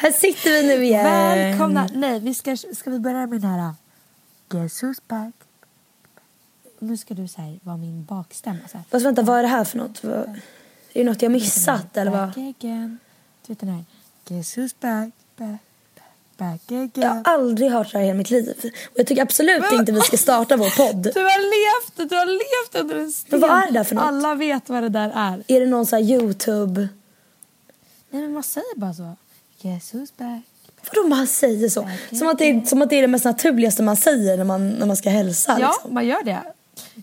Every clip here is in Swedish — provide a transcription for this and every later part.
Här sitter vi nu igen. Välkomna! Nej, vi ska, ska vi börja med den här... Guess who's back? Nu ska du säga vara min bakstämma. Så här. Fast vänta, vad är det här för något? Vad- Är det något jag missat eller vad? Back again. Du vet den här... Guess who's back, back, again. Jag har aldrig hört det här i hela mitt liv. Och jag tycker absolut inte vi ska starta vår podd. Du har levt, du har levt under en sten. Men vad är det där för något? Alla vet vad det där är. Är det någon sån här Youtube... Nej men man säger bara så. Guess who's back. Vadå man säger så? Som att, det är, som att det är det mest naturligaste man säger när man, när man ska hälsa. Ja, Liksom. man gör det.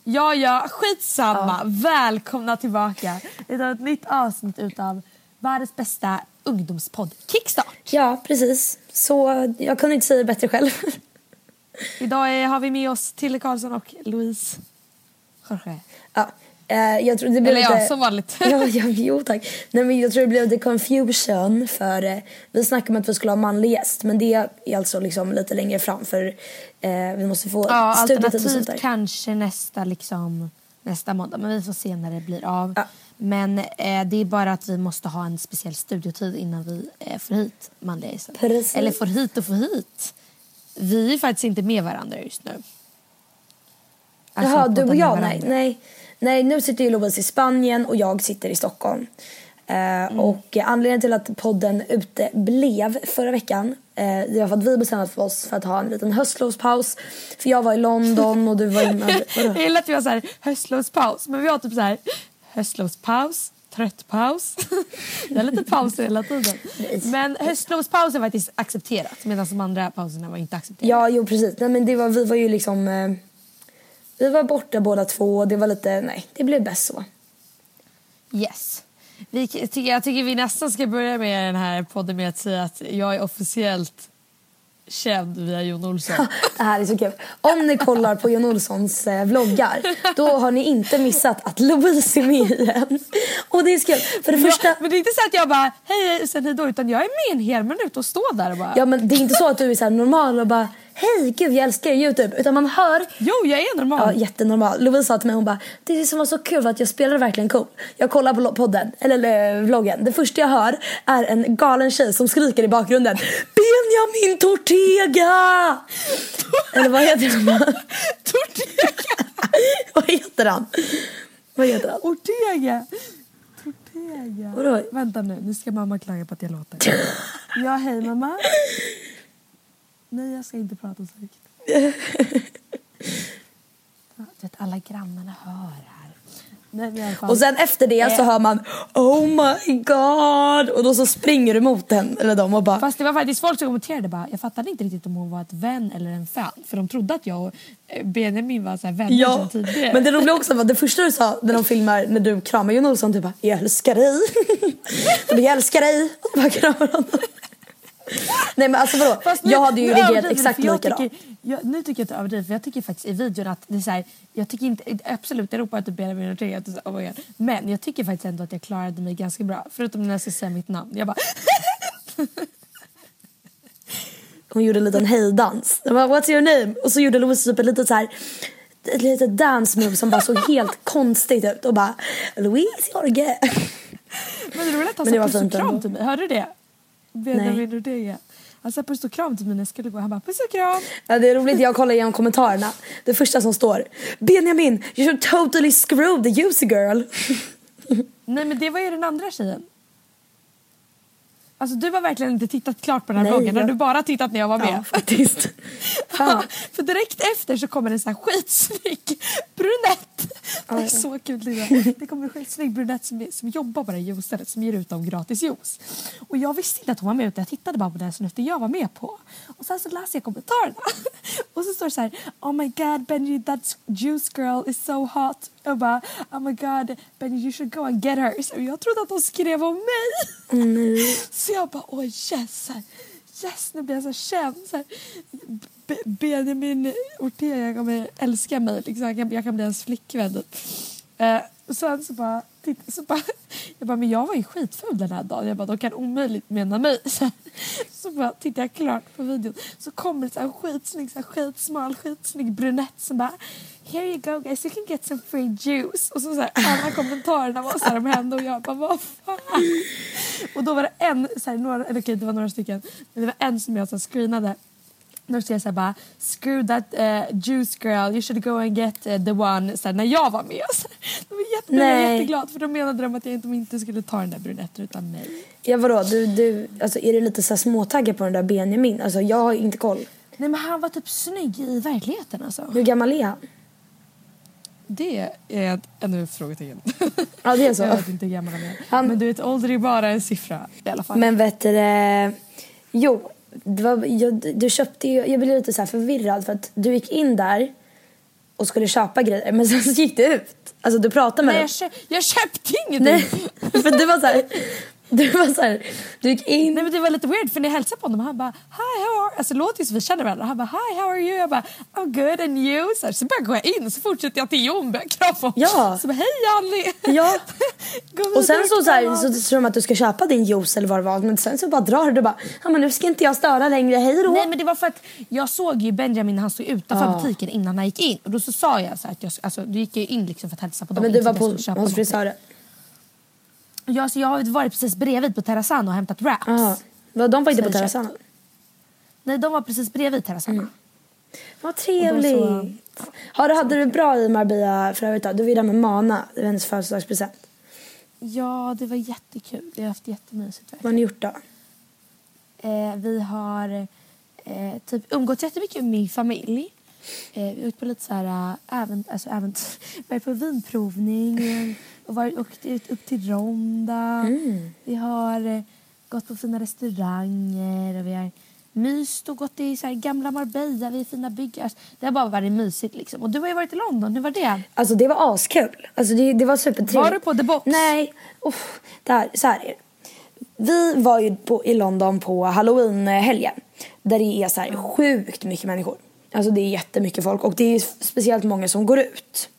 Ja, ja, skitsamma. Välkomna tillbaka till ett nytt avsnitt utav världens bästa ungdomspodd, Kickstart. ja, precis. Så jag kunde inte säga det bättre själv. Idag är, har vi med oss Tille Karlsson och Louise Jorge. ja, eh, jag tror det blev Eller ja, lite... som vanligt. ja, ja, jo tack. Nej, men jag tror det blev lite confusion för eh, vi snackade om att vi skulle ha manlig gäst men det är alltså liksom lite längre fram för eh, vi måste få Ja, alternativt kanske nästa, liksom, nästa måndag, men vi får se när det blir av. Ja. Men det är bara att vi måste ha en speciell studiotid innan vi får hit manliga gäster. Precis. Eller får hit och får hit. Vi är faktiskt inte med varandra just nu. Alltså, Jaha, du och jag? Nej, nej. Nej, nu sitter ju Louise i Spanien och jag sitter i Stockholm. Eh, Mm. Och eh, anledningen till att podden uteblev förra veckan eh, det var för att vi bestämde för oss för att ha en liten höstlovspaus. För jag var i London och du var i Madrid. Vadå? Jag gillar att vi har så här höstlovspaus, men vi har typ så här höstlovspaus, tröttpaus. Det är lite pauser hela tiden. Men höstlovspaus är faktiskt accepterat medan de andra pauserna var inte accepterade. Ja, jo precis. Nej, men det var, vi var ju liksom... Vi var borta båda två och det var lite... Nej, det blev bäst så. Yes. Vi, jag tycker vi nästan ska börja med den här podden med att säga att jag är officiellt känd via Jon Olsson. Det här är så kul. Om ni kollar på Jon Olssons eh, vloggar då har ni inte missat att Louise är med i en. Och det är så kul. För det första... Ja, men det är inte så att jag bara hej hej sen hej då utan jag är med en hel minut och står där och bara Ja men det är inte så att du är så normal och bara hej gud jag älskar Youtube. Utan man hör Jo jag är Ja, normal. jättenormal. Lovisa sa till mig, hon bara, det som var så kul var att jag spelade verkligen cool. Jag kollar på podden, eller eh, vloggen. Det första jag hör är en galen tjej som skriker i bakgrunden. Benjamin Tortega! eller vad heter han? Tortega! vad heter han? Vad heter han? Ortega! Tortega. Vadå? Vänta nu, nu ska mamma klaga på att jag låter. ja hej mamma. Nej jag ska inte prata så högt. Du vet alla grannarna hör här. Nej. Och sen efter det så Eh. hör man Oh my god! Och då så springer du mot den, eller dem och bara Fast det var faktiskt folk som kommenterade bara, jag fattade inte riktigt om hon var ett vän eller en fan. För de trodde att jag och eh, Benjamin var så här vänner Ja, sedan tidigare. men det roliga också var det första du sa när de filmar när du kramar Jon Olsson, du bara jag älskar dig. jag älskar dig. Och bara kramar honom. Nej men alltså vadå, Fast nu- jag hade ju reagerat exakt likadant. Nu tycker jag att du överdriver för jag tycker faktiskt i videon att det är så här, jag tycker inte, absolut jag ropar inte Benjamin Ortega oh my God. men jag tycker faktiskt ändå att jag klarade mig ganska bra förutom när jag ska säga mitt namn. Jag bara Hon gjorde en liten hejdans. Bara, what's your name? Och så gjorde Louise typ ett litet så här ett litet dance move som bara såg helt konstigt ut och bara Louise Jorge. Men det roliga är att han sa var puss och kram till mig. Hörde du det? Benjamin Ortega. Han sa puss och kram till mig när jag skulle gå. Han bara puss och kram. Ja, det är roligt, jag kollar igenom kommentarerna. Det första som står Benjamin, you should totally screw the user girl. Nej men det var ju den andra tjejen. Alltså du har verkligen inte tittat klart på den här Nej, vloggen. Jag- du bara tittat när jag var med? Ja, faktiskt. För direkt efter så kommer en sån här skitsnygg brunett. Det är så kul Lina. Det kommer en skitsnygg brunett som, som jobbar på det här juicestället som ger ut dem gratis juice. Och jag visste inte att hon var med utan jag tittade bara på den snutten jag var med på. Och sen så läser jag kommentarerna. Och så står det så här Oh my god Benji that juice girl is so hot. Jag bara oh my god Benny you should go and get her. Så jag trodde att de skrev om mig. Mm. Så jag bara åh yes. Yes nu blir jag så känd. Så här, Be- Benjamin Ortega kommer älska mig. Liksom. Jag, kan, jag kan bli hans flickvän. typ. Och sen så bara, titt, så bara, jag bara, men jag var ju skitful den här dagen. Jag bara, de kan omöjligt mena mig. Så, så bara tittar jag klart på videon. Så kommer det så här skitsnygg, så här skitsmal, skitsnygg brunett som bara Here you go guys, you can get some free juice. Och så, så här, alla kommentarerna var så här om henne och jag bara, vad fan. Och då var det en, så här, några, eller okej det var några stycken, men det var en som jag så här, screenade då skrev jag så här bara screw that uh, juice girl, you should go and get uh, the one så här, när jag var med. Så, de var jätte, Nej. jätteglad för de menade de att jag inte, de inte skulle ta den där brunetten utan mig. Ja vadå, du, du, alltså, är du lite så småtaggad på den där Benjamin? Alltså jag har inte koll. Nej men han var typ snygg i verkligheten alltså. Hur gammal är han? Det är ett ännu frågetecken. Ja det är så. jag vet inte hur gammal han är. Han- Men du vet ålder är bara en siffra i alla fall. Men vet du det, Jo, var, jag, du köpte ju, jag blev lite så här förvirrad för att du gick in där och skulle köpa grejer men sen så gick du ut. Alltså du pratade med Nej, jag, köp, jag köpte ingenting. Nej, för du var så här, du var så här, du gick in. Nej men det var lite weird för när jag hälsade på honom han bara Hi how are Alltså låter ju som vi känner varandra. Han bara Hi how are you? Jag bara I'm good and you? Så, här, så bara går jag in så fortsätter jag till Jon börjar krama. Ja. Så bara Hej Annie! Ja. Och sen så, så, här, så tror de att du ska köpa din juice eller vad det var men sen så bara drar du du bara ja men nu ska inte jag störa längre, hej då. Nej men det var för att jag såg ju Benjamin när han stod utanför Ja. butiken innan han gick in. Och då så sa jag så här att jag, alltså, då gick jag in liksom för att hälsa på dem. men du var på, hos frisören. Ja, alltså, jag har varit precis bredvid på terrassan och hämtat wraps. Ja. Vad, De var inte Så på terrassen? Nej de var precis bredvid terrassan. Mm. Vad trevligt. Och då Har du, hade du det bra i Marbella för övrigt då? Du var ju där med Mana, det var hennes födelsedagspresent. Ja det var jättekul. Vi har haft jättemysigt. Vad har ni gjort då? Eh, vi har eh, typ umgåtts jättemycket med min familj. Eh, åkt på lite så här äh, ävent, alltså ävent, varit på vinprovning eh, och varit, åkt ut upp till Ronda. Vi har eh, gått på fina restauranger och vi har myst och gått i så gamla Marbella, vi är fina byggare. Alltså, Det har bara varit mysigt liksom. Och du har ju varit i London, hur var det? Alltså det var askul. Alltså det, det var supertrevligt. Var du på The Box? Nej. Det här, så här är det. Vi var ju på, i London på halloween-helgen. Där det är så här sjukt mycket människor. Alltså det är jättemycket folk och det är speciellt många som går ut.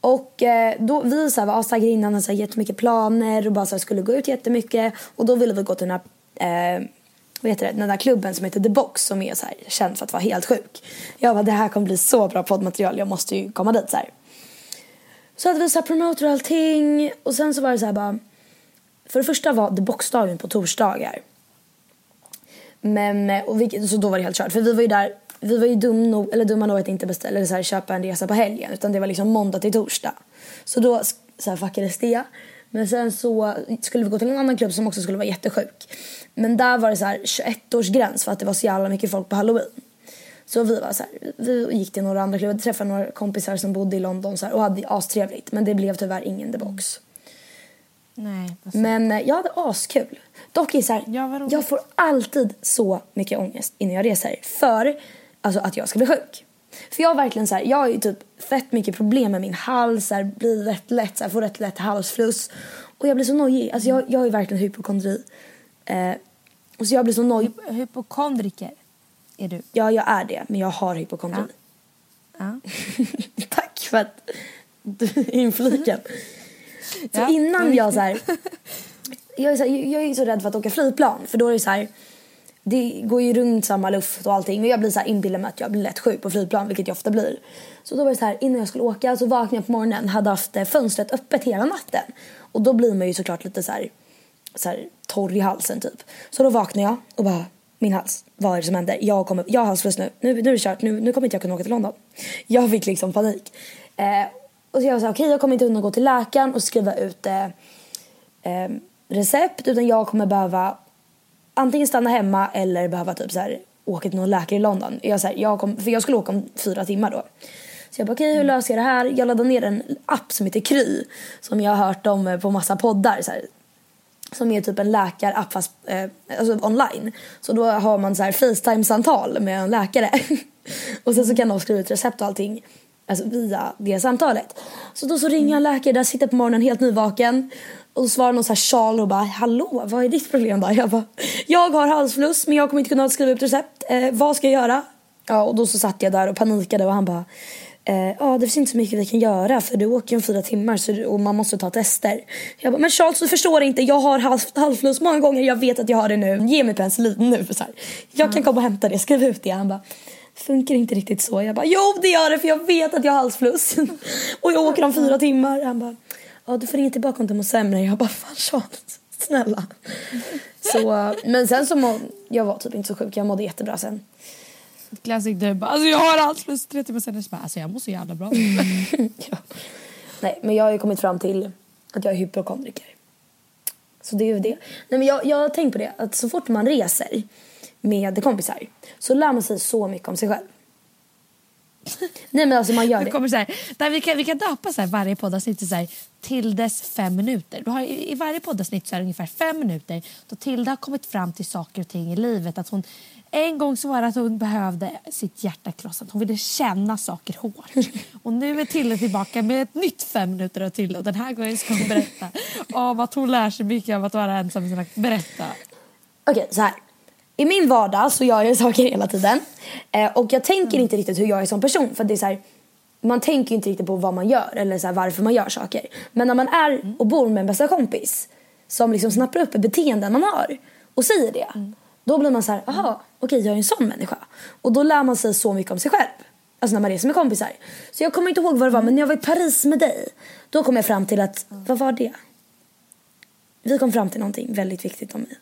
Och eh, då, vi så här, var astaggade innan, hade så här, jättemycket planer och bara så här, skulle gå ut jättemycket. Och då ville vi gå till den här, eh, vad heter det, den där klubben som heter The Box som är så här, känd för att vara helt sjuk. Jag bara, det här kommer bli så bra poddmaterial, jag måste ju komma dit så här. Så hade vi så här promoter och allting och sen så var det så här bara, för det första var The Box-dagen på torsdagar. Men, eh, och vi, så då var det helt kört. För vi var ju där, vi var ju dum nog, eller dumma nog att inte beställa eller så här, köpa en resa på helgen. Utan det var liksom måndag till torsdag. Så då så här, fuckades det. Men sen så skulle vi gå till en annan klubb som också skulle vara jättesjuk. Men där var det så här 21-årsgräns för att det var så jävla mycket folk på halloween. Så vi var så här, vi gick till några andra klubbar, träffade några kompisar som bodde i London så här, och hade astrevligt. Men det blev tyvärr ingen The Box. Nej. Men eh, jag hade askul. Dock är så här, Ja, jag får alltid så mycket ångest innan jag reser. För alltså, att jag ska bli sjuk. För jag har verkligen så här, jag har ju typ fett mycket problem med min hals, så här, blir rätt lätt, så här, får rätt lätt halsfluss. Och jag blir så nojig. Alltså jag, jag har ju verkligen hypokondri. Eh, och så jag blir så nojig. Hyp- Hypokondriker är du. Ja, jag är det, men jag har hypokondri. Ja. Tack för att du infliken. Så Ja, innan jag så här, jag är så, här, jag är så rädd för att åka flygplan för då är det så här det går ju runt samma luft och allting och jag blir så här inbillar mig att jag blir lätt sjuk på flygplan vilket jag ofta blir. Så då var det så här innan jag skulle åka så vaknade jag på morgonen hade haft eh, fönstret öppet hela natten och då blir man ju såklart lite så här, så här torr i halsen typ. Så då vaknade jag och bara min hals, vad är det som händer? Jag, kommer, jag har halsfluss nu. nu, nu är det kört, nu, nu kommer inte jag kunna åka till London. Jag fick liksom panik. Eh, och så jag sa okej okay, jag kommer inte kunna gå till läkaren och skriva ut eh, eh, recept utan jag kommer behöva antingen stanna hemma eller behöva typ så här, åka till någon läkare i London. Jag, så här, jag kom, för jag skulle åka om fyra timmar då. Så jag bara okej okay, hur löser jag det här? Jag laddade ner en app som heter Kry som jag har hört om eh, på massa poddar. Så här, som är typ en läkarapp fast eh, alltså online. Så då har man så här Facetime-samtal med en läkare. och sen så kan de skriva ut recept och allting Alltså via det samtalet. Så då så ringer en läkare där, sitter på morgonen helt nyvaken. Och så svarar någon så här Charles och bara hallå vad är ditt problem då? Jag bara jag har halsfluss men jag kommer inte kunna skriva ut recept. Eh, vad ska jag göra? Ja och då så satt jag där och panikade och han bara eh, ja det finns inte så mycket vi kan göra för du åker om fyra timmar så, och man måste ta tester. Jag bara men Charles du förstår inte jag har halsfluss många gånger jag vet att jag har det nu. Ge mig penicillin nu så här. Jag kan komma och hämta det, skriv ut det. Han bara funkar inte riktigt så. Jag bara jo det gör det för jag vet att jag har halsfluss. och jag åker om fyra timmar. Han bara ja du får ringa tillbaka om du mår sämre. Jag bara fan Charles snälla. Så, men sen så må, jag var typ inte så sjuk, jag mådde jättebra sen. Classic du bara alltså jag har halsfluss tre timmar senare så bara alltså jag mår så jävla bra. ja. Nej men jag har ju kommit fram till att jag är hypokondriker. Så det är ju det. Nej men jag, jag har tänkt på det att så fort man reser med kompisar så lär man sig så mycket om sig själv. Nej men alltså man gör Det kommer så här, där vi, kan, vi kan döpa så här varje poddavsnitt till så här, Tildes fem minuter. Du har, i, varje poddavsnitt så är det ungefär fem minuter då Tilda har kommit fram till saker och ting i livet. Att hon, en gång så var det att hon behövde sitt hjärta krossat. Hon ville känna saker hårt. Och nu är Tilde tillbaka med ett nytt fem minuter av Tilde. Och den här gången ska hon berätta om att hon lär sig mycket av att vara ensam. sina- Berätta. Okej, så här. I min vardag så gör jag saker hela tiden. Eh, och jag tänker inte riktigt hur jag är som person. För det är så här, man tänker inte riktigt på vad man gör eller så här, varför man gör saker. Men när man är och bor med en bästa kompis som liksom snappar upp beteenden man har och säger det. Då blir man så här, aha, okej jag är en sån människa. Och då lär man sig så mycket om sig själv. Alltså när man reser med kompisar. Så jag kommer inte ihåg vad det var men när jag var i Paris med dig. Då kom jag fram till att, vad var det? Vi kom fram till någonting väldigt viktigt om mig.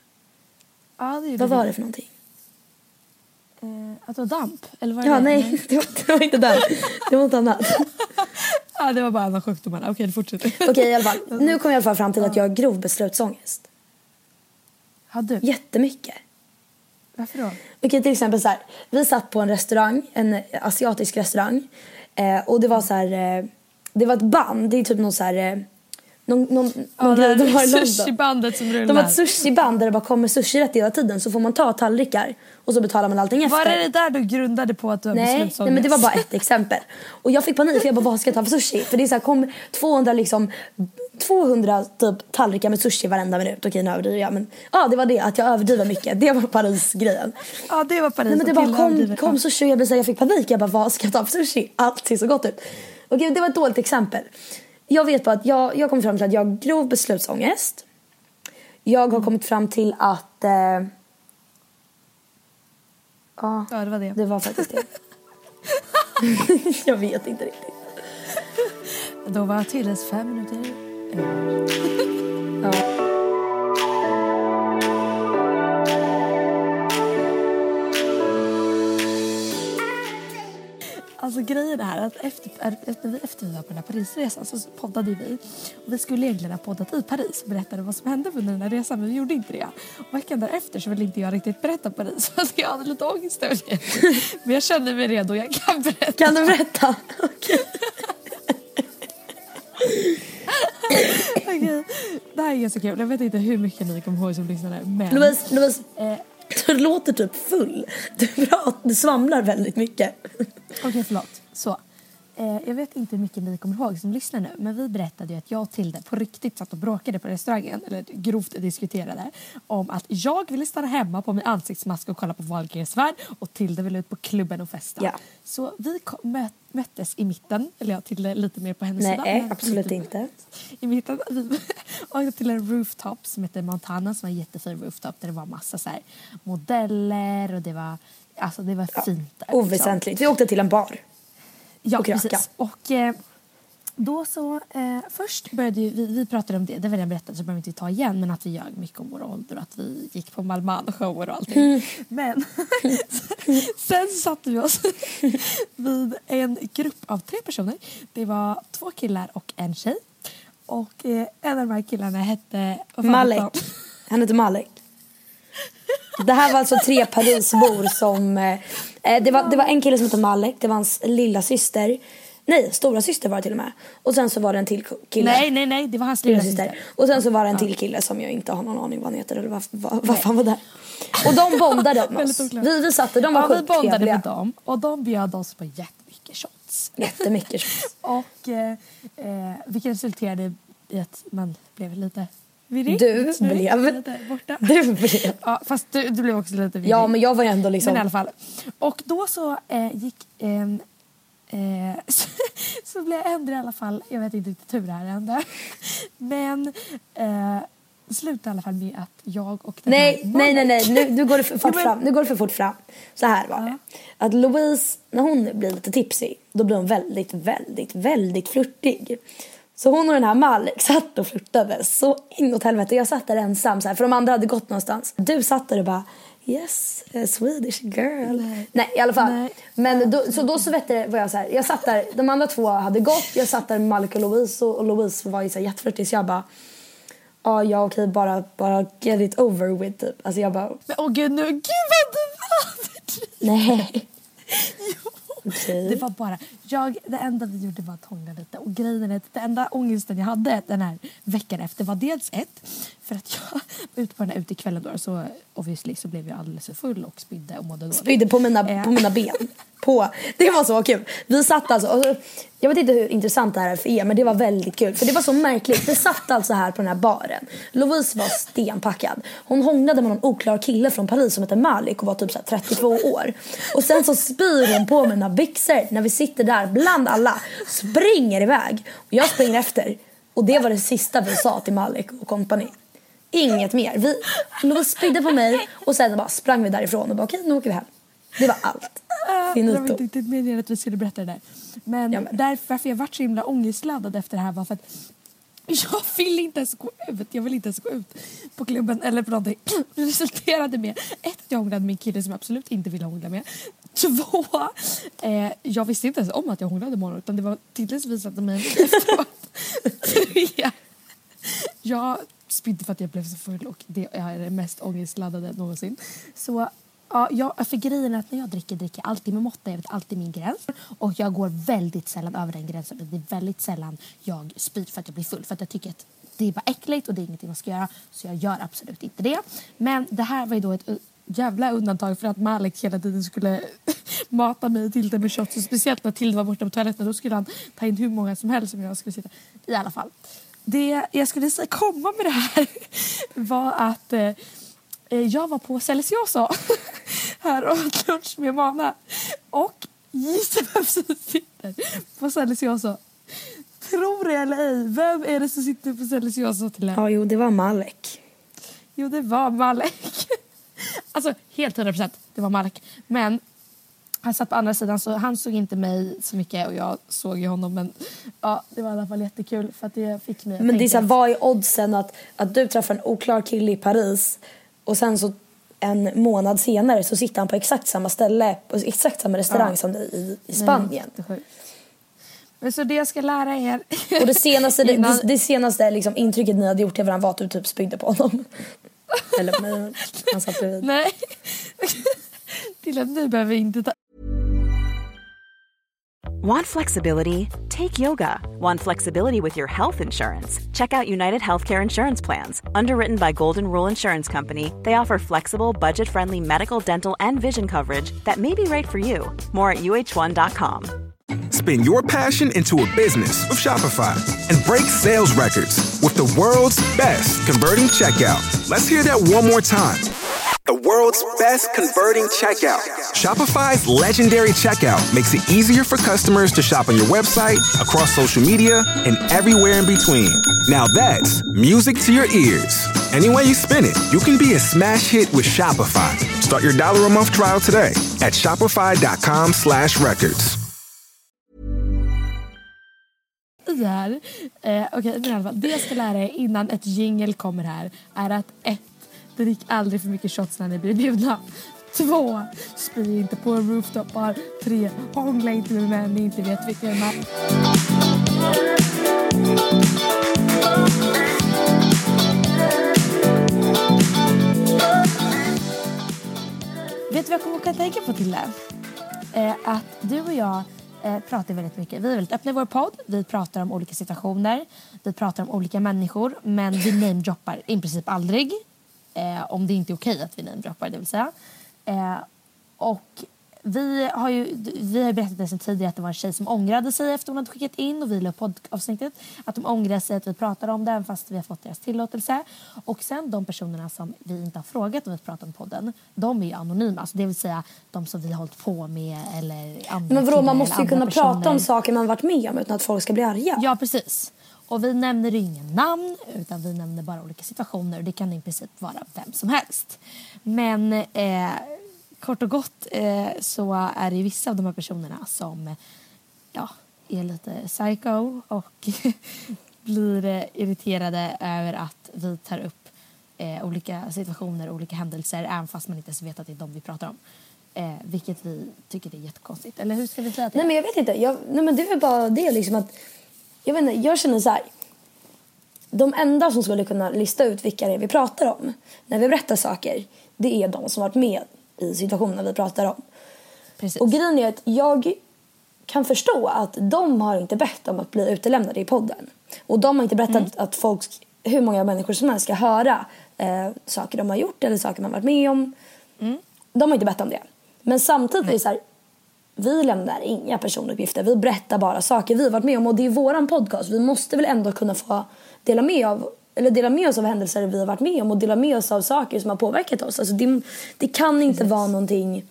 Ja, det Vad var det för någonting? Eh, att det var damp? Eller var det Ja, det? nej, det var, det var inte den. Det var något annat. Ja, det var bara en av sjukdomarna. Okej, det fortsätter. Okej, i alla fall. Nu kom jag i alla fall fram till att jag har grov beslutsångest. Har du? Jättemycket. Varför då? Okej, till exempel så här. Vi satt på en restaurang, en asiatisk restaurang. Eh, och det var så här, eh, det var ett band, det är typ någon så här, någon, någon, någon grej de har i sushibandet som rullar. De har ett sushiband där det bara kommer sushi rätt hela tiden. Så får man ta tallrikar och så betalar man allting efter. Var det det där du grundade på att du har Nej, nej men det var bara ett exempel. Och jag fick panik för jag bara vad ska jag ta för sushi? För det är så här, kom 200 liksom 200 typ tallrikar med sushi varenda minut. Okej nu överdriver jag men ja det var det att jag överdriver mycket. Det var Paris-grejen. Ja, det var Paris. Nej, men det bara kom, kom sushi och jag, blev så här, jag fick panik. Jag bara vad ska jag ta för sushi? Allt ser så gott ut. Okej det var ett dåligt exempel. Jag vet bara att jag, jag kom fram till att jag har grov beslutsångest. Jag har kommit fram till att eh, Ja, Ja, det var det. det var faktiskt det. jag vet inte riktigt. Då var Tilles fem minuter över. Ja. Alltså grejen är att efter, efter, vi- efter vi var på den här Parisresan så poddade vi. Och vi skulle egentligen ha poddat i Paris och berättade vad som hände under den här resan men vi gjorde inte det. Och veckan därefter så ville inte jag riktigt berätta Paris för att jag hade lite ångest över det. Men jag känner mig redo, jag kan berätta. Kan du berätta? Okej. Okej. Det här är så kul. Jag vet inte hur mycket ni kommer ihåg som lyssnare men... Louise, Louise, Eh, du låter typ full. Du, pratar, du svamlar väldigt mycket. Okej, förlåt. Så. Eh, jag vet inte hur mycket ni kommer ihåg som lyssnar nu men vi berättade ju att jag och Tilde på riktigt satt och bråkade på restaurangen eller grovt diskuterade om att jag ville stanna hemma på min ansiktsmask och kolla på Wahlgrens värld och Tilde ville ut på klubben och festa. Ja. Så vi kom, mö, möttes i mitten, eller jag Tilde lite mer på hennes Nej, sida. men absolut inte. I mitten. Vi åkte till en rooftop som heter Montana som var en jättefin rooftop där det var massa så modeller och det var, alltså det var fint där. liksom. Oväsentligt. Vi åkte till en bar. Ja, och kröka. precis. Och eh, då så, eh, först började ju, vi, vi pratade om det, det var redan berättat så behöver vi inte ta igen, men att vi ljög mycket om vår ålder och att vi gick på Malman-shower och allting. Mm. Men sen satte vi oss vid en grupp av tre personer. Det var två killar och en tjej. Och eh, en av de här killarna hette... hette? Malek. Han heter Malek. Det här var alltså tre Parisbor som... Eh, det, var, det var en kille som hette Malek, det var hans lilla syster. Nej, stora syster var det till och med. Och sen så var det en till kille. Nej, nej, nej, det var hans lilla syster. Och sen så var det en till kille som jag inte har någon aning vad han heter eller vad, vad, vad fan var det? Och de bondade med oss. Vi, vi satt och de var ja, vi skittrevliga. bondade med dem och de bjöd oss på jättemycket shots. Jättemycket shots. Och eh, eh, vilket resulterade i att man blev lite virrig. Du blev-. Du blev... Ja, fast du, du blev också lite virrig. Ja, men jag var ändå liksom... Men i alla fall. Och då så eh, gick... ehm, eh, så, så blev jag ändå i alla fall... Jag vet inte riktigt hur det här hände. Men eh, slutade i alla fall med att jag och den Nej, här nej, nej, nej. Nu, nu, går det för fort fram. nu går det för fort fram. Så här var det. Att Louise, när hon blir lite tipsy, då blir hon väldigt, väldigt, väldigt flörtig. Så hon och den här Malik satt och flörtade så inåt helvete. Jag satt där ensam så här, för de andra hade gått någonstans. Du satt där och bara Yes, Swedish girl. Nej, i alla fall. Nej. Men då, så då så vet jag, var jag så här, jag satt där, de andra två hade gått, jag satt där med Malik och Louise och, och Louise var ju så här jätteflörtig så jag bara Ja, ja okej, bara, bara get it over with typ. Alltså jag bara, Men åh gud, nu, gud vad du var nej. Jo. Okay. Det var bara, jag, det enda vi gjorde var att hångla lite. Och grejen är att det enda ångesten jag hade den här veckan efter var dels ett, för att jag var ute på den här utekvällen då så obviously så blev jag alldeles för full och spydde och mådde dåligt. Spydde på mina, Eh. på mina ben. På. Det var så kul. Vi satt alltså, och jag vet inte hur intressant det här är för er men det var väldigt kul. För det var så märkligt. Vi satt alltså här på den här baren. Louise var stenpackad. Hon hånglade med någon oklar kille från Paris som heter Malik och var typ så här 32 år. Och sen så spyr hon på mina byxor när vi sitter där bland alla. Springer iväg. Och jag springer efter. Och det var det sista vi sa till Malik och kompani. Inget mer. Vi, spydde på mig och sen bara sprang vi därifrån och bara okej nu åker vi hem. Det var allt. Det var Finito. inte riktigt meningen att vi skulle berätta det där. Men, Ja, men. därför varför jag vart så himla ångestladdad efter det här var för att jag vill inte ens gå ut. Jag vill inte ens gå ut på klubben eller på någonting. Det resulterade med ett, jag hånglade med en kille som jag absolut inte ville hångla med. Två, eh, jag visste inte ens om att jag hånglade med honom utan det var så visade mig efteråt. Tre, jag Typ spydde för att jag blev så full och det är det mest ångestladdade någonsin. Så ja, jag, för grejen är att när jag dricker dricker jag alltid med måtta. Jag vet alltid min gräns. Och jag går väldigt sällan över den gränsen. Det är väldigt sällan jag spyr för att jag blir full. För att jag tycker att det är bara äckligt och det är ingenting man ska göra. Så jag gör absolut inte det. Men det här var ju då ett eh, jävla undantag för att Malik hela tiden skulle mata mig till det med shots. Och speciellt när Tilde var borta på toaletten. Då skulle han ta in hur många som helst som jag skulle sitta. I alla fall. Det jag skulle säga komma med det här var att eh, eh, jag var på Celicioso här och åt lunch med Mana. Och gissa som sitter på Celicioso? Tror det eller ej, vem är det som sitter på Celicioso till Ja, jo, det var Malek. Jo, det var Malek. Alltså, helt 100 procent. Det var Malek. Men han satt på andra sidan så han såg inte mig så mycket och jag såg ju honom. Men ja, det var i alla fall jättekul för att det fick mig Men det är så här, vad är oddsen att, att du träffar en oklar kille i Paris och sen så en månad senare så sitter han på exakt samma ställe, på exakt samma restaurang Ja. som dig i, i Nej, Spanien. jättesjukt. Men så det jag ska lära er. Och det senaste, Innan- det, det senaste liksom, intrycket ni hade gjort till varandra var att du typ spydde på honom. Eller på mig, han satt bredvid. Nej. Till att nu behöver vi inte ta Want flexibility? Take yoga. Want flexibility with your health insurance? Check out United Healthcare Insurance Plans. Underwritten by Golden Rule Insurance Company, they offer flexible, budget friendly medical, dental, and vision coverage that may be right for you. More at uh1.com. Spin your passion into a business with Shopify and break sales records with the world's best converting checkout. Let's hear that one more time. World's best converting checkout. Shopify's legendary checkout makes it easier for customers to shop on your website, across social media, and everywhere in between. Now that's music to your ears. Any way you spin it, you can be a smash hit with Shopify. Start your dollar a month trial today at shopify.com slash records. Eh, fall. Det jag ska lära er innan ett jingle kommer här är att ett, drick aldrig för mycket shots när ni blir bjudna. Två, spy inte på rooftopar. Tre, hångla inte med män ni inte vet vilka de är. Vet du vad jag kommer att tänka på Tilde? Eh, att du och jag eh, pratar väldigt mycket. Vi är väldigt öppna i vår podd. Vi pratar om olika situationer. Vi pratar om olika människor. Men vi namedroppar i princip aldrig. Eh, om det inte är okej att vi namedroppar, det vill säga. Eh, och vi har ju vi har berättat det sen tidigare att det var en tjej som ångrade sig efter hon hade skickat in och vi la poddavsnittet. Att de ångrar sig att vi pratar om det även fast vi har fått deras tillåtelse. Och sen de personerna som vi inte har frågat om vi pratar om podden, de är ju anonyma. Alltså det vill säga de som vi har hållit på med eller andra Men vadå, man måste ju kunna personer. prata om saker man varit med om utan att folk ska bli arga. Ja, precis. Och vi nämner ingen namn utan vi nämner bara olika situationer. Det kan i princip vara vem som helst. Men eh, kort och gott eh, så är det vissa av de här personerna som ja, är lite psycho och blir eh, irriterade över att vi tar upp eh, olika situationer och olika händelser även fast man inte ens vet att det är de vi pratar om. Eh, vilket vi tycker är jättekonstigt. Eller hur ska vi säga till Nej men jag vet inte. Jag, nej men det är väl bara det liksom att... Jag vet inte, jag känner så här. De enda som skulle kunna lista ut vilka det är vi pratar om när vi berättar saker, det är de som varit med i situationen vi pratar om. Precis. Och grejen är att jag kan förstå att de har inte bett om att bli utelämnade i podden. Och de har inte berättat Mm. att folk, hur många människor som helst ska höra eh, saker de har gjort eller saker man varit med om. Mm. De har inte bett om det. Men samtidigt är det så här, vi lämnar inga personuppgifter. Vi berättar bara saker vi har varit med om och det är våran podcast. Vi måste väl ändå kunna få dela med, av, eller dela med oss av händelser vi har varit med om och dela med oss av saker som har påverkat oss. Alltså det, det kan inte vara någonting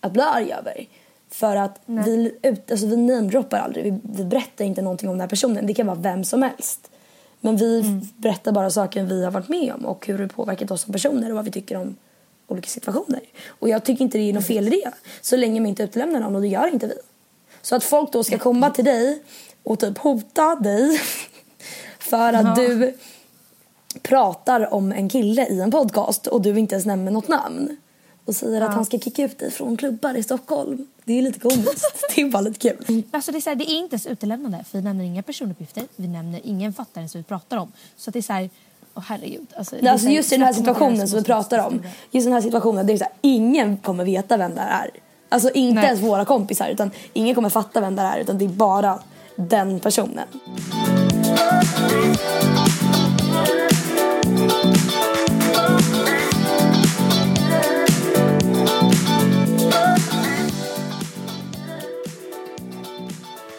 att bli arg över. För att vi, ut, alltså vi namedroppar aldrig. Vi, vi berättar inte någonting om den här personen. Det kan vara vem som helst. Men vi berättar bara saker vi har varit med om och hur det påverkat oss som personer och vad vi tycker om olika situationer. Och jag tycker inte det är något fel i det. Så länge man inte utlämnar någon och det gör inte vi. Så att folk då ska komma till dig och typ hota dig för att Ja. du pratar om en kille i en podcast och du inte ens nämner något namn och säger att han ska kicka ut dig från klubbar i Stockholm. Det är lite komiskt. det är bara lite kul. Alltså det, är så här, det är inte ens utelämnande för vi nämner inga personuppgifter. Vi nämner ingen fattar ens vi pratar om. Så det är så här, åh herregud. Alltså, är Alltså just i den här situationen som vi pratar om. Just den här situationen, det är så här, ingen kommer veta vem det är. Alltså inte Nej. ens våra kompisar utan ingen kommer fatta vem det är utan det är bara den personen.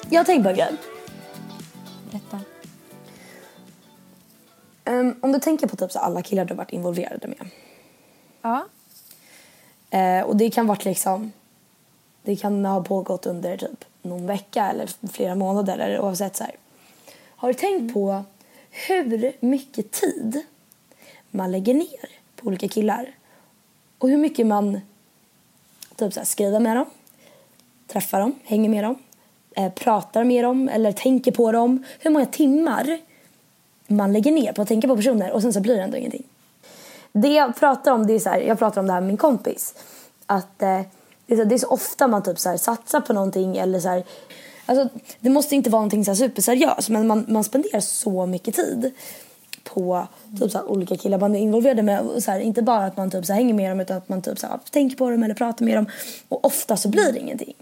Jag har tänkt på en grej. Ehm, om du tänker på typ så alla killar du har varit involverade med. Ja. Eh, och det kan varit liksom det kan ha pågått under typ någon vecka eller flera månader eller oavsett så här. Har du tänkt på hur mycket tid man lägger ner på olika killar? Och hur mycket man typ så här, skriver med dem, träffar dem, hänger med dem, eh, pratar med dem eller tänker på dem. Hur många timmar man lägger ner på att tänka på personer och sen så blir det ändå ingenting. Det jag pratar om, det är så här, jag pratar om det här med min kompis. Att eh, det, är så, det är så ofta man typ så här, satsar på någonting eller så här, alltså, det måste inte vara någonting så här superseriöst men man, man spenderar så mycket tid på typ så här, olika killar man är involverade med. Och så här, inte bara att man typ så här, hänger med dem utan att man typ så här, tänker på dem eller pratar med dem. Och ofta så blir det ingenting.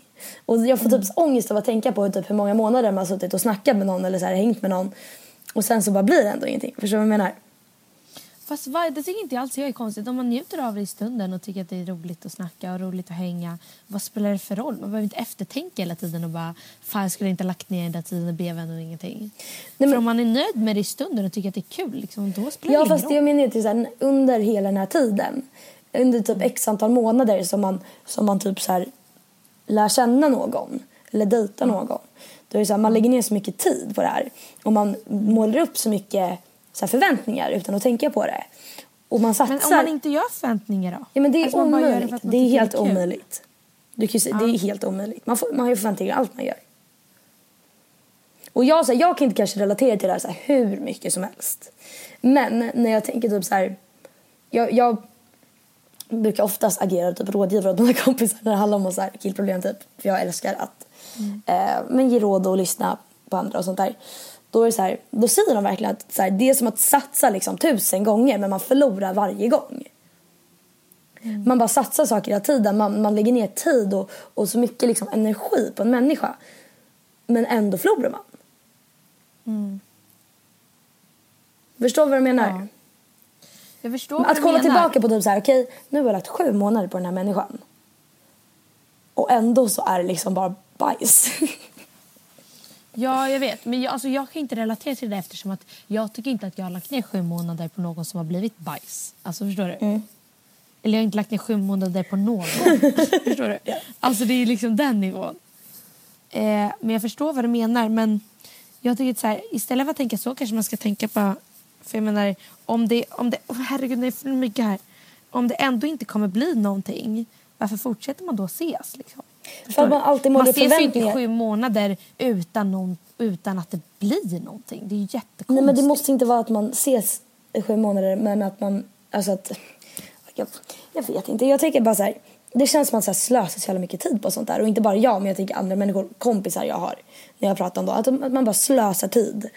Och jag får typ så ångest av att tänka på typ hur många månader man har suttit och snackat med någon eller så här, hängt med någon. Och sen så bara blir det ändå ingenting. Förstår du vad jag menar? Fast det tycker inte jag alls jag är konstigt. Om man njuter av det i stunden och tycker att det är roligt att snacka och roligt att hänga. Vad spelar det för roll? Man behöver inte eftertänka hela tiden och bara fan jag skulle inte ha lagt ner den där tiden och blev ändå ingenting. men- För om man är nöjd med det i stunden och tycker att det är kul liksom, då spelar Ja det ingen fast roll. jag menar ju här, under hela den här tiden. Under typ x antal månader som man, som man typ så här lär känna någon. Eller dejtar någon. Då är det så här, man lägger ner så mycket tid på det här. Och man målar upp så mycket så här, förväntningar utan att tänka på det. Och man satsar. Men om man inte gör förväntningar då? Ja men det är Alltså, omöjligt. man Det är helt kul. omöjligt. Du kan ju se, Det är helt omöjligt. Man, får, man har ju förväntningar allt man gör. Och jag, så här, jag kan inte kanske relatera till det här, så här hur mycket som helst. Men när jag tänker typ så här. Jag, jag brukar oftast agera typ rådgivare åt mina kompisar när det handlar om så här killproblem typ. För jag älskar att eh, men ge råd och lyssna på andra och sånt där. Då, är det så här, då säger de verkligen att så här, det är som att satsa liksom tusen gånger men man förlorar varje gång. Man bara satsar saker hela tiden. Man, man lägger ner tid och, och så mycket liksom energi på en människa. Men ändå förlorar man. Förstår du vad jag menar? Ja. Jag förstår Men vad Att kolla menar. tillbaka på typ så här, okej, nu har jag lagt sju månader på den här människan. Och ändå så är det liksom bara bajs. Ja, jag vet. Men jag, alltså, jag kan inte relatera till det eftersom att jag tycker inte att jag har lagt ner sju månader på någon som har blivit bajs. Alltså förstår du? Mm. Eller jag har inte lagt ner sju månader på någon. förstår du? Alltså det är liksom den nivån. Eh, men jag förstår vad du menar. Men jag tycker att så här, istället för att tänka så kanske man ska tänka på... För jag menar, om det... Om det oh, herregud, det är för mycket här. Om det ändå inte kommer bli någonting, varför fortsätter man då ses? Liksom? För att man alltid man ses ju inte i sju månader utan, någon, utan att det blir någonting. Det är ju jättekonstigt. Nej men det måste inte vara att man ses i sju månader men att man, alltså att, jag, jag vet inte. Jag tänker bara så här, det känns som att så här slösa så jävla mycket tid på sånt där och inte bara jag men jag tänker andra människor, kompisar jag har när jag pratar om det, att, att man bara slösar tid.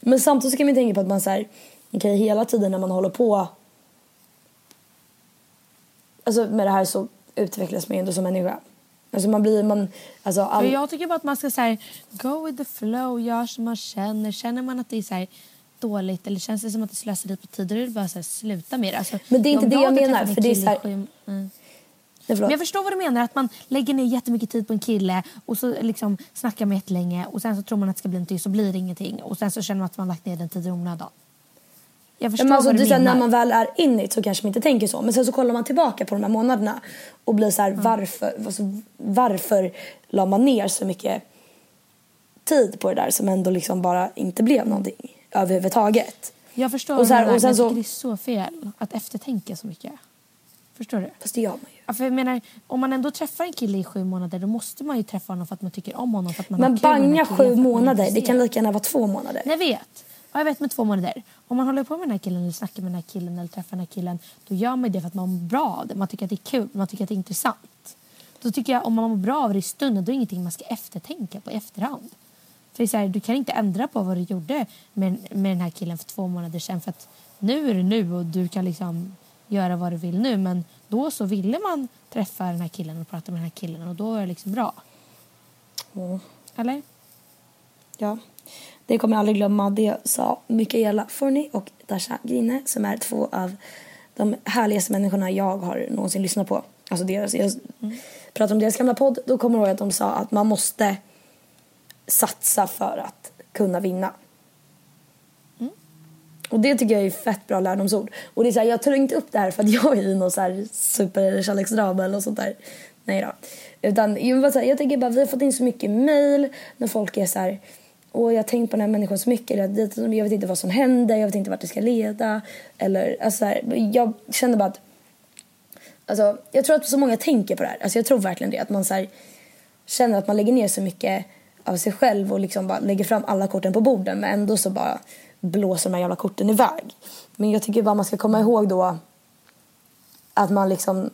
Men samtidigt så kan man tänka på att man så här, okej hela tiden när man håller på alltså med det här så utvecklas man ju ändå som människa. Alltså man blir, man, alltså all, jag tycker bara att man ska så här, go with the flow, gör som man känner. Känner man att det är så här, dåligt eller känns det som att det slösar lite på tid, då är det bara så här, sluta med det. Alltså, Men det är inte det jag menar, för det är så här- mm. nej, Men jag förstår vad du menar, att man lägger ner jättemycket tid på en kille och så liksom snackar man jättelänge och sen så tror man att det ska bli någonting så blir det ingenting och sen så känner man att man lagt ner den tiden i onödan. Jag Ja, förstår men alltså, vad du så menar. när man väl är in it så kanske man inte tänker så. Men sen så kollar man tillbaka på de här månaderna och blir så här, varför, alltså, varför la man ner så mycket tid på det där som ändå liksom bara inte blev någonting överhuvudtaget. Jag förstår Och så här- och sen men jag så- tycker det är så fel att eftertänka så mycket. Förstår du? Fast det gör man ju. Ja, för jag menar, om man ändå träffar en kille i sju månader då måste man ju träffa honom för att man tycker om honom. För att man Men banga sju månader, det kan lika gärna vara två månader. Jag vet. Ja, jag vet med två månader. Om man håller på med den här killen eller snackar med den här killen eller träffar den här killen då gör man det för att man mår bra av det. Man tycker att det är kul, man tycker att det är intressant. Då tycker jag om man mår bra av det i stunden då är det ingenting man ska eftertänka på i efterhand. För det är här, du kan inte ändra på vad du gjorde med, med den här killen för två månader sedan för att nu är det nu och du kan liksom göra vad du vill nu men då så ville man träffa den här killen och prata med den här killen och då är det liksom bra. Mm. Eller? Ja. Det kommer jag aldrig glömma. Det sa Mikaela Forni och Dasha Grine som är två av de härligaste människorna jag har någonsin lyssnat på. Alltså deras, jag pratar om deras gamla podd. Då kommer jag ihåg att de sa att man måste satsa för att kunna vinna. Och det tycker jag är fett bra lärdomsord. Och det är så här, jag tar inte upp det här för att jag är i någon så här superkärleksdrama eller sånt där. Nej då. Utan jag, bara så här, jag tänker bara, vi har fått in så mycket mail när folk är så här, och jag har tänkt på den här människan så mycket. Jag vet inte vad som händer, jag vet inte vart det ska leda. Eller, alltså här, jag känner bara att Alltså, jag tror att så många tänker på det här. Alltså, jag tror verkligen det. Att man så här, känner att man lägger ner så mycket av sig själv och liksom bara lägger fram alla korten på borden men ändå så bara blåser de här jävla korten iväg. Men jag tycker bara man ska komma ihåg då att man liksom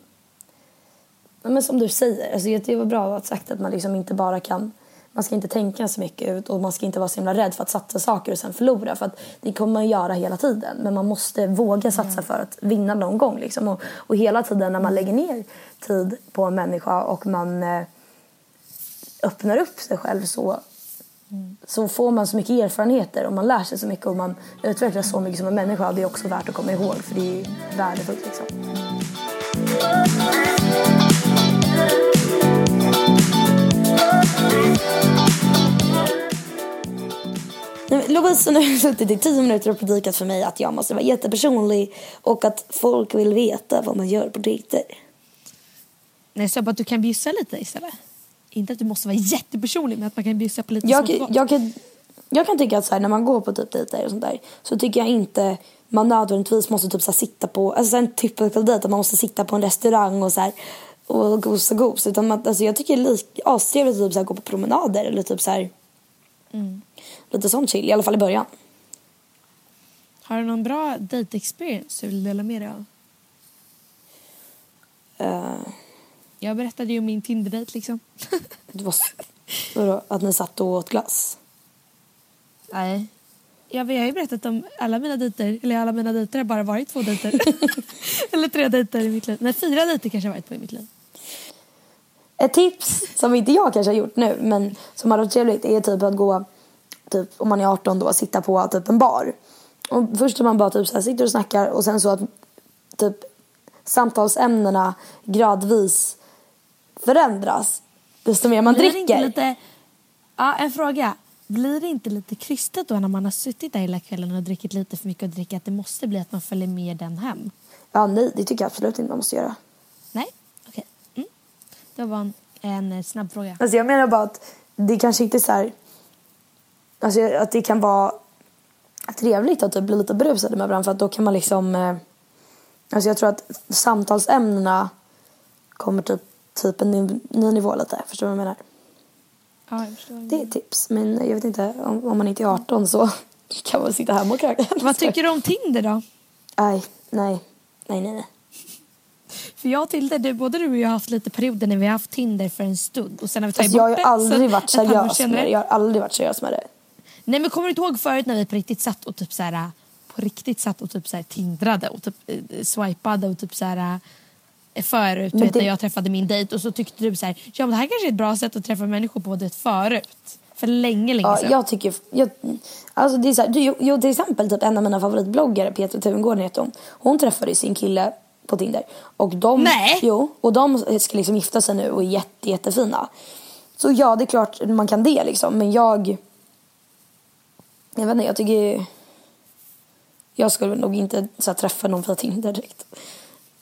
Ja, men som du säger, alltså det var bra att sagt att man liksom inte bara kan man ska inte tänka så mycket ut och man ska inte vara så himla rädd för att satsa saker och sen förlora för att det kommer man göra hela tiden. Men man måste våga satsa för att vinna någon gång liksom. Och, och hela tiden när man lägger ner tid på en människa och man eh, öppnar upp sig själv så så får man så mycket erfarenheter och man lär sig så mycket och man utvecklas så mycket som en människa och det är också värt att komma ihåg för det är värdefullt liksom. Lovisa nu har suttit i tio minuter och predikat för mig att jag måste vara jättepersonlig och att folk vill veta vad man gör på dejter. Nej, så jag bara att du kan bjussa lite istället. Inte att du måste vara jättepersonlig men att man kan bjussa på lite Jag, jag, kan, jag kan tycka att så här, när man går på typ dejter och sånt där så tycker jag inte man nödvändigtvis måste typ så sitta på, alltså en typical dejt att man måste sitta på en restaurang och så här och gos och gos. Utan man, alltså, jag tycker det är astrevligt att typ, så gå på promenader eller typ så här Mm. lite sånt chill, i alla fall i början. Har du någon bra date experience du vill dela med dig av? Uh, Jag berättade ju om min Tinder-dejt liksom. det var, vadå, att ni satt och åt glass. Nej. Jag, jag har ju berättat om alla mina dejter, eller alla mina dejter har bara varit två dejter. eller tre dejter i mitt liv. Nej, fyra dejter kanske har varit på i mitt liv. Ett tips som inte jag kanske har gjort nu men som hade varit trevligt är typ att gå typ om man är 18 då sitta på typ en bar. Och först är man bara typ så här, sitter och snackar och sen så att typ samtalsämnena gradvis förändras desto mer man Blir dricker. lite... Ja, en fråga. Blir det inte lite krystat då när man har suttit där hela kvällen och druckit lite för mycket och dricker att det måste bli att man följer med den hem? Ja, nej, det tycker jag absolut inte man måste göra. Det var en, en eh, snabb fråga. Alltså jag menar bara att det kanske inte är så här... Alltså att det kan vara trevligt att typ bli lite berusade med varandra för att då kan man liksom... Eh, alltså jag tror att samtalsämnena kommer typ, typ en ny, ny nivå lite. Förstår du vad jag menar? Ja, jag förstår. Det är tips. Men jag vet inte, om, om man inte är 18 så kan man sitta hemma och kröka. Vad tycker du om Tinder då? Nej, nej, nej, nej. nej. För jag och Tilde, du, både du och jag har haft lite perioder när vi har haft Tinder för en stund och sen har vi tagit Alltså jag har bort ju det. aldrig varit seriös med det. Jag har aldrig varit seriös med det. Nej men kommer du inte ihåg förut när vi på riktigt satt och typ så här på riktigt satt och typ så här tindrade och typ eh, swipade och typ så här eh, förut, vet det- när jag träffade min dejt och så tyckte du så här, ja men det här kanske är ett bra sätt att träffa människor på du vet förut. För länge, länge Ja, sedan. jag tycker... Jag, alltså det är så här, du, jo, till exempel typ en av mina favoritbloggare, Petra Tuvengården heter hon. Hon träffade sin kille på Tinder. Och de, Nej! Jo, och de ska liksom gifta sig nu och är jätte, jättefina. Så ja, det är klart man kan det liksom. Men jag... Jag vet inte, jag tycker... Jag skulle nog inte så här, träffa någon via Tinder direkt.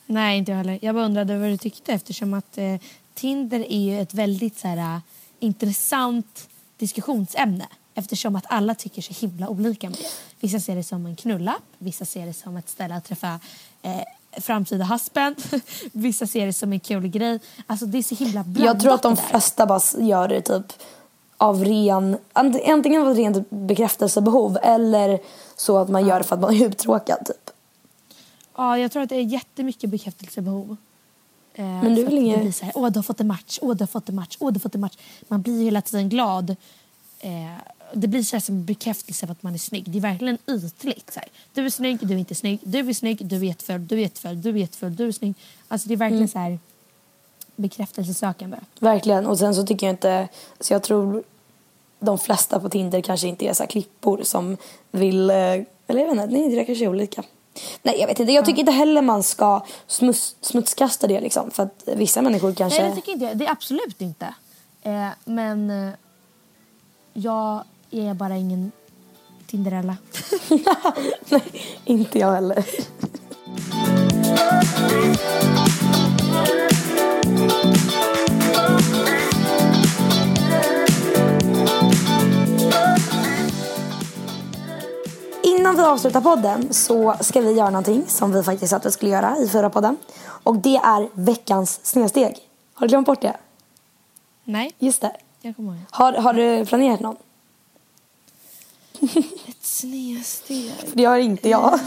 Nej, inte jag heller. Jag bara undrade vad du tyckte eftersom att eh, Tinder är ju ett väldigt så här, eh, intressant diskussionsämne eftersom att alla tycker så himla olika. Vissa ser det som en knullapp, vissa ser det som ett ställe att träffa eh, framtida husband, vissa ser det som en kul grej. Alltså det är så himla blandat Jag tror att de flesta bara gör det typ av ren, ant- antingen av rent bekräftelsebehov eller så att man gör det för att man är uttråkad typ. Ja, jag tror att det är jättemycket bekräftelsebehov. Eh, Men du vill inget- Det blir så här, åh du har fått en match, åh du har fått en match, åh du har fått en match. Man blir ju hela tiden glad. Eh, det blir så som bekräftelse på att man är snygg. Det är verkligen ytligt. Så här. Du är snygg, du är inte snygg, du är snygg, du är jättefull, du är jättefull, du är jättefull, du är snygg. Alltså det är verkligen Mm. så här bekräftelsesökande. Verkligen. Och sen så tycker jag inte, så jag tror de flesta på Tinder kanske inte är så klippor som vill, eh, eller jag vet inte, nej det kanske är olika. Nej jag vet inte, jag tycker inte heller man ska smuts, smutskasta det liksom. För att vissa människor kanske... Nej, det tycker inte jag. Det är absolut inte. Eh, men eh, jag är bara ingen Tinderella. nej, inte jag heller. Innan vi avslutar podden så ska vi göra någonting som vi faktiskt sa att vi skulle göra i förra podden. Och det är veckans snedsteg. Har du glömt bort det? Nej, Just det. jag kommer ihåg. Har, har du planerat någon? Ett snedsteg. Det har inte jag.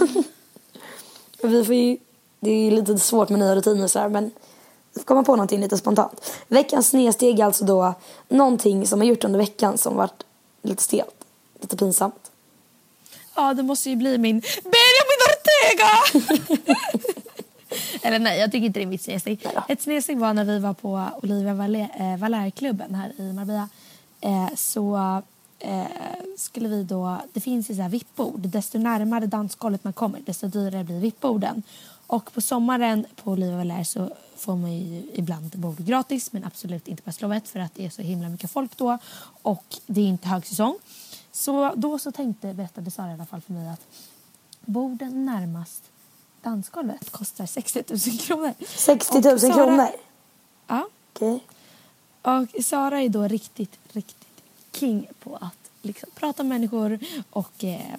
vi får ju, det är lite svårt med nya rutiner och sådär men vi får komma på någonting lite spontant. Veckans snedsteg är alltså då någonting som har gjort under veckan som varit lite stelt. Lite pinsamt. Ja, det måste ju bli min Benjamin Ortega! Eller nej, jag tycker inte det är mitt snedsteg. Ett snedsteg var när vi var på Olivia Valer- eh, här i Marbella. Eh, så eh, skulle vi då... Det finns ju så här VIP-bord. Desto närmare dansgolvet man kommer, desto dyrare blir VIP-borden. Och på sommaren på Olivia Valère så får man ju ibland bord gratis men absolut inte på Slovet för att det är så himla mycket folk då. Och det är inte högsäsong. Så då så tänkte, berättade Sara i alla fall för mig att borden närmast dansgolvet kostar 60 000 kronor. 60 000 Och Sara- kronor? Ja. Okej. Och Sara är då riktigt, riktigt king på att liksom prata med människor och eh,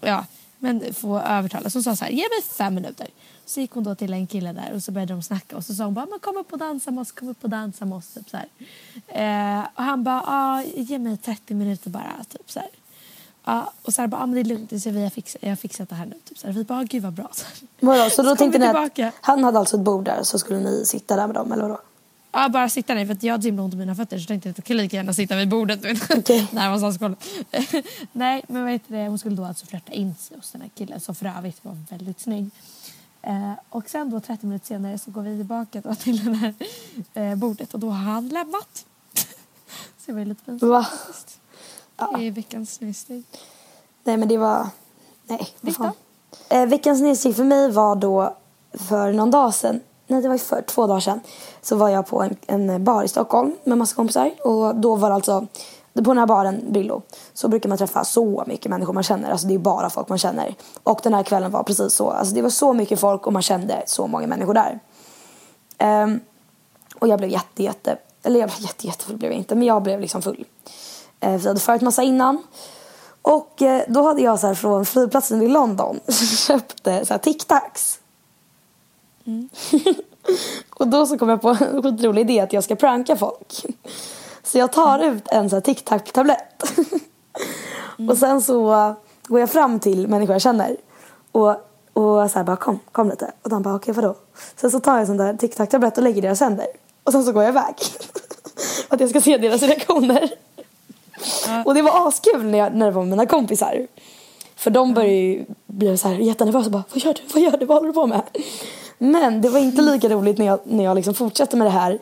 ja, men få övertala. Så hon sa så här, ge mig fem minuter. Så gick hon då till en kille där och så började de snacka och så sa hon bara, men kom upp och dansa med oss, kom upp och dansa med oss. Typ så här. Eh, och han bara, ah, ge mig 30 minuter bara. Typ så. Ja, och så här bara, ah, men det är lugnt, så vi har, fixat, jag har fixat det här nu. Typ så här. Vi bara, ah, gud vad bra. Så så då Så tänkte ni att han hade alltså ett bord där så skulle ni sitta där med dem eller vadå? Ja, bara sitta ner för jag har så himla ont i mina fötter så tänkte jag att jag kan lika gärna sitta vid bordet. Okej. Närmast. Nej, men vad heter det? hon skulle då alltså flörta in sig hos den här killen som för övrigt var väldigt snygg. Eh, och sen då 30 minuter senare så går vi tillbaka då till det här eh, bordet och då har han lämnat. så det var lite pinsamt Va? Ja. Det är veckans snedsteg. Nej men det var... Nej, vad fan. Eh, veckans snedsteg för mig var då för någon dag sedan. Nej det var ju för två dagar sedan. Så var jag på en, en bar i Stockholm med massa kompisar. Och då var det alltså, på den här baren Brillo, så brukar man träffa så mycket människor man känner. Alltså det är bara folk man känner. Och den här kvällen var precis så. Alltså det var så mycket folk och man kände så många människor där. Um, och jag blev jätte, jätte, eller jag blev jätte, jättefull blev jag inte, men jag blev liksom full. Uh, vi hade förit massa innan. Och eh, då hade jag så här från flygplatsen i London köpt så här tic-tacs. och då så kom jag på en skitrolig idé att jag ska pranka folk. Så jag tar ut en så här tic-tac-tablett. Och sen så går jag fram till människor jag känner. Och, och så här bara kom, kom lite. Och de bara okej vadå? Sen så tar jag en sån där tic-tac-tablett och lägger i deras händer. Och sen så går jag iväg. För att jag ska se deras reaktioner. Och det var askul när, jag, när det var med mina kompisar. För de började ju bli så här jättenervösa. Bara, vad gör du? Vad gör du? Vad håller du på med? Men det var inte lika roligt när jag, när jag liksom fortsatte med det här.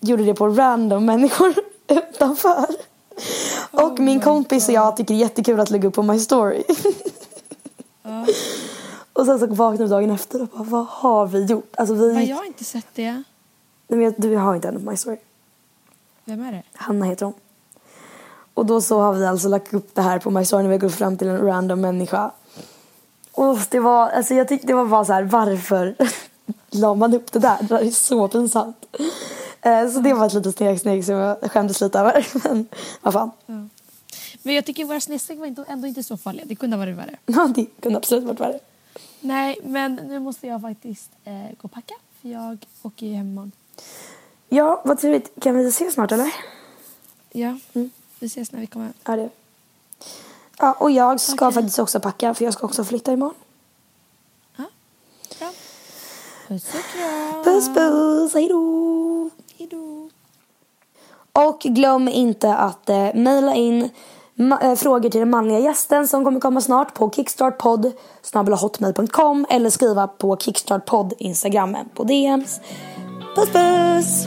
Gjorde det på random människor utanför. Och min kompis och jag tycker det är jättekul att lägga upp på My Story. och sen så vaknade vi dagen efter och bara, vad har vi gjort? Alltså vi... Men jag har inte sett det. Nej, men jag- du har inte henne på My Story. Vem är det? Hanna heter hon. Och då så har vi alltså lagt upp det här på My Story när vi går fram till en random människa. Och det var, alltså jag tyckte det var bara så här, varför la man upp det där? Det där är så pinsamt. Eh, Så det var ett litet snedsteg som jag skämdes lite över. Men vad fan. Men jag tycker våra snedsteg var inte, ändå inte så farliga. Det kunde ha varit värre. Ja, det kunde absolut varit värre. Nej, men nu måste jag faktiskt eh, gå och packa. För jag åker ju hem imorgon. Ja, vad trevligt. Kan vi ses snart eller? Ja, vi ses när vi kommer hem. Ja, det. Ja, och jag ska Okej. faktiskt också packa för jag ska också flytta imorgon. Ja, bra. Puss och kram. Puss puss, hejdå! Hejdå. Och glöm inte att eh, mejla in ma- eh, frågor till den manliga gästen som kommer komma snart på kickstartpodd hotmail.com eller skriva på kickstartpodd instagrammen på DMs. Puss puss!